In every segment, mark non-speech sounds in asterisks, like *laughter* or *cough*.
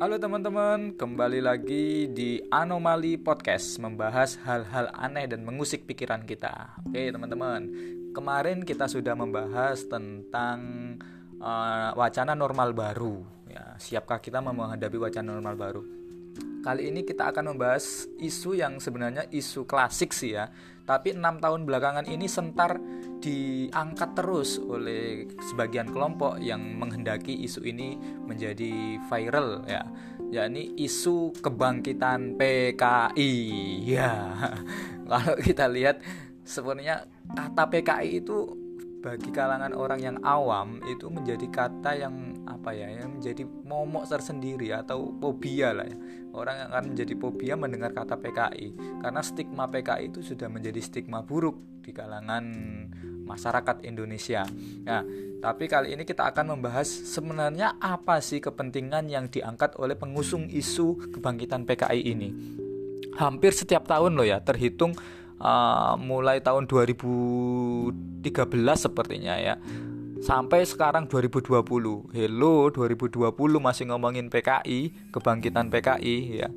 Halo teman-teman, kembali lagi di Anomali Podcast membahas hal-hal aneh dan mengusik pikiran kita. Oke teman-teman, kemarin kita sudah membahas tentang uh, wacana normal baru. Ya, siapkah kita menghadapi wacana normal baru? Kali ini kita akan membahas isu yang sebenarnya isu klasik sih ya, tapi enam tahun belakangan ini sentar diangkat terus oleh sebagian kelompok yang menghendaki isu ini menjadi viral ya. Yakni isu kebangkitan PKI ya *laughs* kalau kita lihat sebenarnya kata PKI itu bagi kalangan orang yang awam itu menjadi kata yang apa ya yang menjadi momok tersendiri atau fobia lah ya orang yang akan menjadi fobia mendengar kata PKI karena stigma PKI itu sudah menjadi stigma buruk di kalangan masyarakat Indonesia. Nah, tapi kali ini kita akan membahas sebenarnya apa sih kepentingan yang diangkat oleh pengusung isu kebangkitan PKI ini. Hampir setiap tahun loh ya, terhitung uh, mulai tahun 2013 sepertinya ya. Sampai sekarang 2020. Hello 2020 masih ngomongin PKI, kebangkitan PKI ya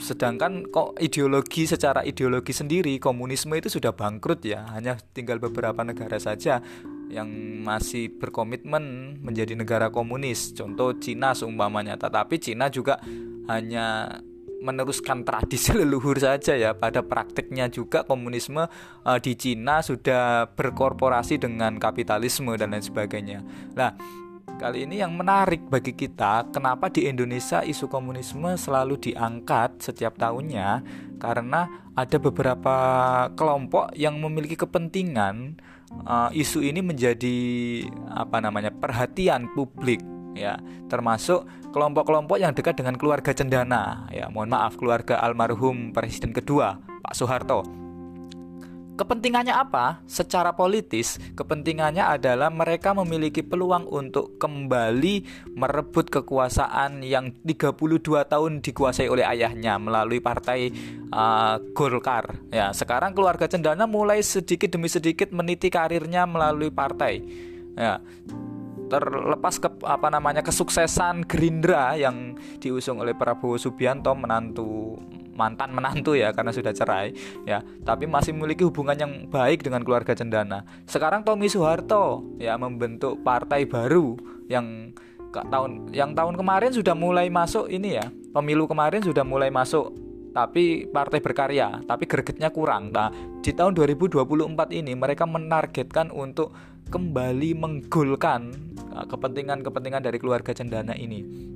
sedangkan kok ideologi secara ideologi sendiri komunisme itu sudah bangkrut ya hanya tinggal beberapa negara saja yang masih berkomitmen menjadi negara komunis contoh Cina seumpamanya tetapi Cina juga hanya meneruskan tradisi *laughs* leluhur saja ya pada praktiknya juga komunisme uh, di Cina sudah berkorporasi dengan kapitalisme dan lain sebagainya. Nah, Kali ini yang menarik bagi kita, kenapa di Indonesia isu komunisme selalu diangkat setiap tahunnya? Karena ada beberapa kelompok yang memiliki kepentingan uh, isu ini menjadi apa namanya perhatian publik ya termasuk kelompok-kelompok yang dekat dengan keluarga cendana ya mohon maaf keluarga almarhum presiden kedua Pak Soeharto Kepentingannya apa? Secara politis, kepentingannya adalah mereka memiliki peluang untuk kembali merebut kekuasaan yang 32 tahun dikuasai oleh ayahnya melalui partai uh, Golkar. Ya, sekarang keluarga Cendana mulai sedikit demi sedikit meniti karirnya melalui partai. Ya, terlepas ke apa namanya kesuksesan Gerindra yang diusung oleh Prabowo Subianto menantu mantan menantu ya karena sudah cerai ya. Tapi masih memiliki hubungan yang baik dengan keluarga Cendana. Sekarang Tommy Soeharto ya membentuk partai baru yang tahun yang tahun kemarin sudah mulai masuk ini ya pemilu kemarin sudah mulai masuk tapi partai berkarya tapi gregetnya kurang. Nah di tahun 2024 ini mereka menargetkan untuk kembali menggolkan uh, kepentingan-kepentingan dari keluarga Cendana ini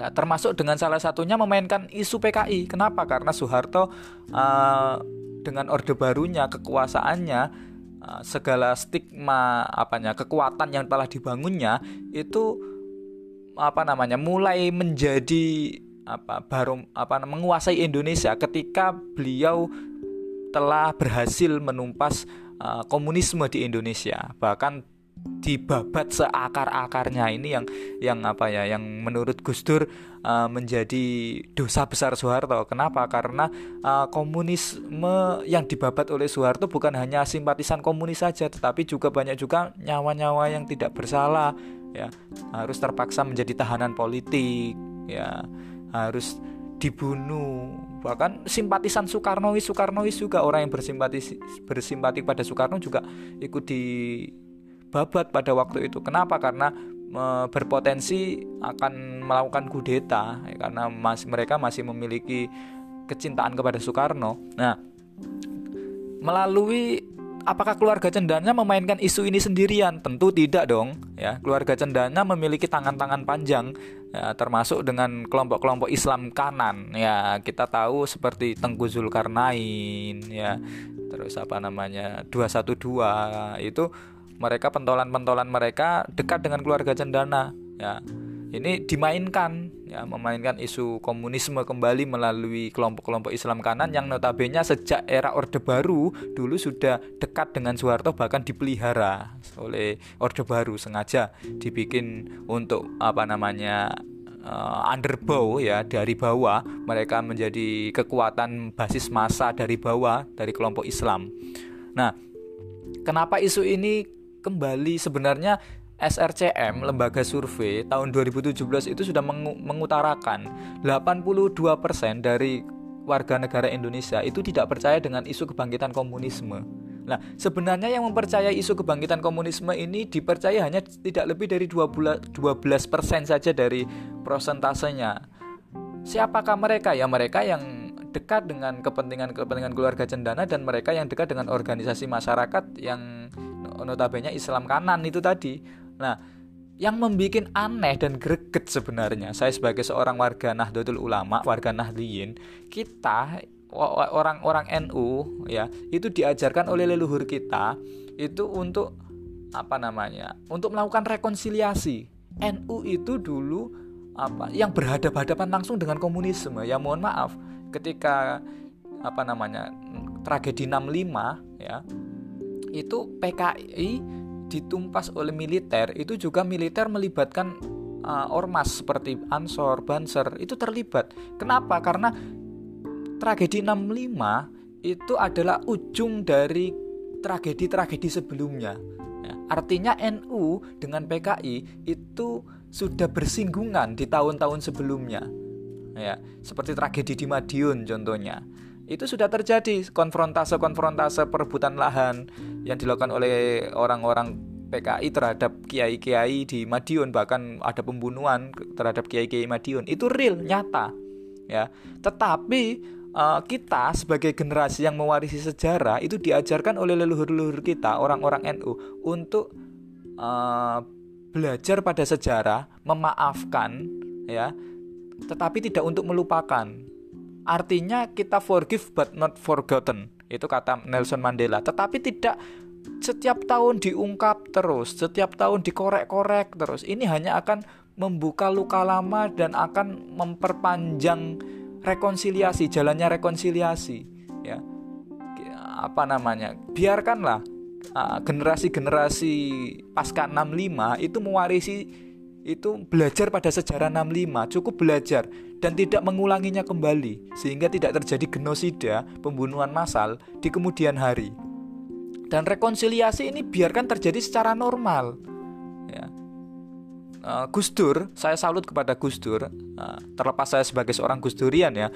Nah, termasuk dengan salah satunya memainkan isu PKI. Kenapa? Karena Soeharto uh, dengan orde barunya, kekuasaannya, uh, segala stigma apanya, kekuatan yang telah dibangunnya itu apa namanya mulai menjadi apa baru apa menguasai Indonesia ketika beliau telah berhasil menumpas uh, komunisme di Indonesia bahkan dibabat seakar-akarnya ini yang yang apa ya yang menurut Gus Dur uh, menjadi dosa besar Soeharto. Kenapa? Karena uh, komunisme yang dibabat oleh Soeharto bukan hanya simpatisan komunis saja, tetapi juga banyak juga nyawa-nyawa yang tidak bersalah ya harus terpaksa menjadi tahanan politik ya harus dibunuh bahkan simpatisan Soekarno Soekarno juga orang yang bersimpati bersimpati pada Soekarno juga ikut di babat pada waktu itu. Kenapa? Karena e, berpotensi akan melakukan kudeta ya, karena mas, mereka masih memiliki kecintaan kepada Soekarno. Nah, melalui apakah keluarga Cendana memainkan isu ini sendirian? Tentu tidak dong. Ya, keluarga Cendana memiliki tangan-tangan panjang, ya, termasuk dengan kelompok-kelompok Islam kanan. Ya, kita tahu seperti Tengku Zulkarnain, ya, terus apa namanya 212 itu mereka pentolan-pentolan mereka dekat dengan keluarga cendana ya ini dimainkan ya memainkan isu komunisme kembali melalui kelompok-kelompok Islam kanan yang notabene sejak era Orde Baru dulu sudah dekat dengan Soeharto bahkan dipelihara oleh Orde Baru sengaja dibikin untuk apa namanya uh, underbow ya dari bawah mereka menjadi kekuatan basis massa dari bawah dari kelompok Islam. Nah, kenapa isu ini kembali sebenarnya SRCM lembaga survei tahun 2017 itu sudah mengutarakan 82% dari warga negara Indonesia itu tidak percaya dengan isu kebangkitan komunisme. Nah, sebenarnya yang mempercayai isu kebangkitan komunisme ini dipercaya hanya tidak lebih dari 12, 12% saja dari prosentasenya. Siapakah mereka? Ya mereka yang dekat dengan kepentingan-kepentingan keluarga cendana dan mereka yang dekat dengan organisasi masyarakat yang notabene Islam kanan itu tadi. Nah, yang membuat aneh dan greget sebenarnya saya sebagai seorang warga Nahdlatul Ulama, warga Nahdliyin, kita orang-orang NU ya, itu diajarkan oleh leluhur kita itu untuk apa namanya? Untuk melakukan rekonsiliasi. NU itu dulu apa yang berhadapan-hadapan langsung dengan komunisme. Ya mohon maaf, ketika apa namanya? tragedi 65 ya. Itu PKI ditumpas oleh militer itu juga militer melibatkan uh, ormas seperti Ansor, Banser itu terlibat. Kenapa? Karena tragedi 65 itu adalah ujung dari tragedi-tragedi sebelumnya. Ya, artinya NU dengan PKI itu sudah bersinggungan di tahun-tahun sebelumnya. Ya, seperti tragedi di Madiun contohnya itu sudah terjadi konfrontase-konfrontase perebutan lahan yang dilakukan oleh orang-orang PKI terhadap kiai-kiai di Madiun bahkan ada pembunuhan terhadap kiai-kiai Madiun. Itu real nyata ya. Tetapi uh, kita sebagai generasi yang mewarisi sejarah itu diajarkan oleh leluhur-leluhur kita orang-orang NU untuk uh, belajar pada sejarah memaafkan ya tetapi tidak untuk melupakan Artinya kita forgive but not forgotten. Itu kata Nelson Mandela. Tetapi tidak setiap tahun diungkap terus, setiap tahun dikorek-korek terus. Ini hanya akan membuka luka lama dan akan memperpanjang rekonsiliasi, jalannya rekonsiliasi, ya. Apa namanya? Biarkanlah ah, generasi-generasi uh, pasca 65 itu mewarisi itu belajar pada sejarah 65 cukup belajar dan tidak mengulanginya kembali sehingga tidak terjadi genosida pembunuhan massal di kemudian hari. Dan rekonsiliasi ini biarkan terjadi secara normal. Ya. Uh, Gus Dur saya salut kepada Gus Dur. Uh, terlepas saya sebagai seorang Gus Durian ya.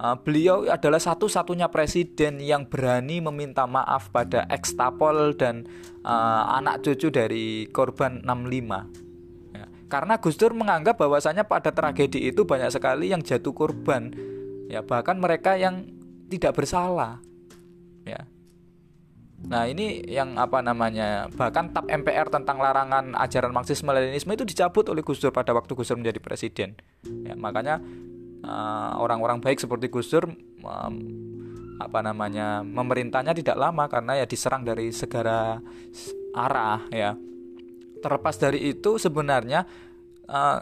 Uh, beliau adalah satu-satunya presiden yang berani meminta maaf pada ekstapol dan uh, anak cucu dari korban 65 karena Gus Dur menganggap bahwasanya pada tragedi itu banyak sekali yang jatuh korban. Ya, bahkan mereka yang tidak bersalah. Ya. Nah, ini yang apa namanya? Bahkan TAP MPR tentang larangan ajaran Marxisme Leninisme itu dicabut oleh Gus Dur pada waktu Gus Dur menjadi presiden. Ya, makanya uh, orang-orang baik seperti Gus Dur um, apa namanya? memerintahnya tidak lama karena ya diserang dari segala arah ya terlepas dari itu sebenarnya uh,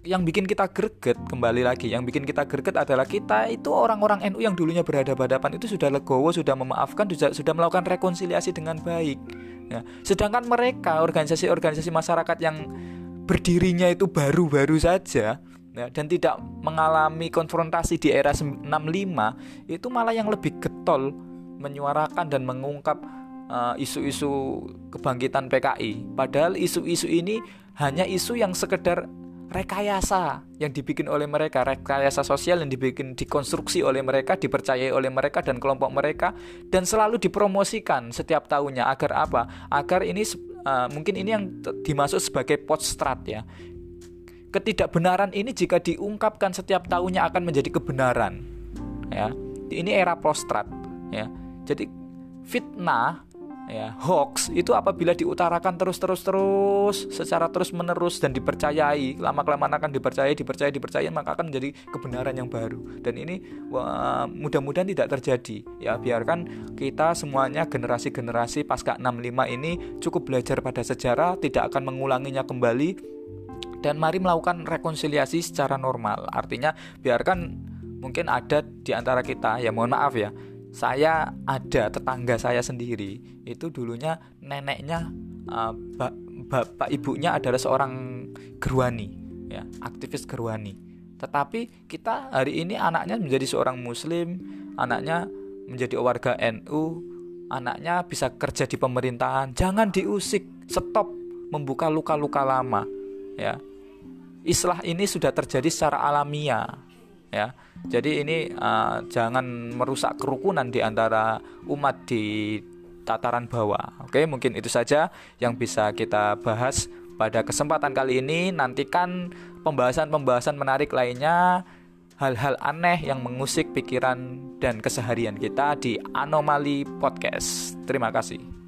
yang bikin kita greget kembali lagi yang bikin kita greget adalah kita itu orang-orang NU yang dulunya berhadapan-hadapan itu sudah legowo sudah memaafkan sudah sudah melakukan rekonsiliasi dengan baik. Ya. Sedangkan mereka organisasi-organisasi masyarakat yang berdirinya itu baru-baru saja ya, dan tidak mengalami konfrontasi di era 65 itu malah yang lebih getol menyuarakan dan mengungkap isu-isu uh, kebangkitan PKI. Padahal isu-isu ini hanya isu yang sekedar rekayasa yang dibikin oleh mereka, rekayasa sosial yang dibikin dikonstruksi oleh mereka, dipercayai oleh mereka dan kelompok mereka dan selalu dipromosikan setiap tahunnya agar apa? Agar ini uh, mungkin ini yang dimaksud sebagai poststrat ya. Ketidakbenaran ini jika diungkapkan setiap tahunnya akan menjadi kebenaran. Ya. Ini era poststrat ya. Jadi fitnah ya. Hoax itu apabila diutarakan terus terus terus secara terus menerus dan dipercayai lama kelamaan akan dipercayai dipercayai dipercayai maka akan menjadi kebenaran yang baru. Dan ini mudah-mudahan tidak terjadi. Ya biarkan kita semuanya generasi-generasi pasca 65 ini cukup belajar pada sejarah tidak akan mengulanginya kembali dan mari melakukan rekonsiliasi secara normal. Artinya biarkan mungkin ada di antara kita ya mohon maaf ya saya ada tetangga saya sendiri itu dulunya neneknya uh, bapak ibunya adalah seorang gerwani ya aktivis gerwani. Tetapi kita hari ini anaknya menjadi seorang muslim anaknya menjadi warga NU anaknya bisa kerja di pemerintahan. Jangan diusik stop membuka luka-luka lama ya. Islah ini sudah terjadi secara alamiah ya jadi ini uh, jangan merusak kerukunan di antara umat di tataran bawah oke mungkin itu saja yang bisa kita bahas pada kesempatan kali ini nantikan pembahasan-pembahasan menarik lainnya hal-hal aneh yang mengusik pikiran dan keseharian kita di Anomali Podcast. Terima kasih.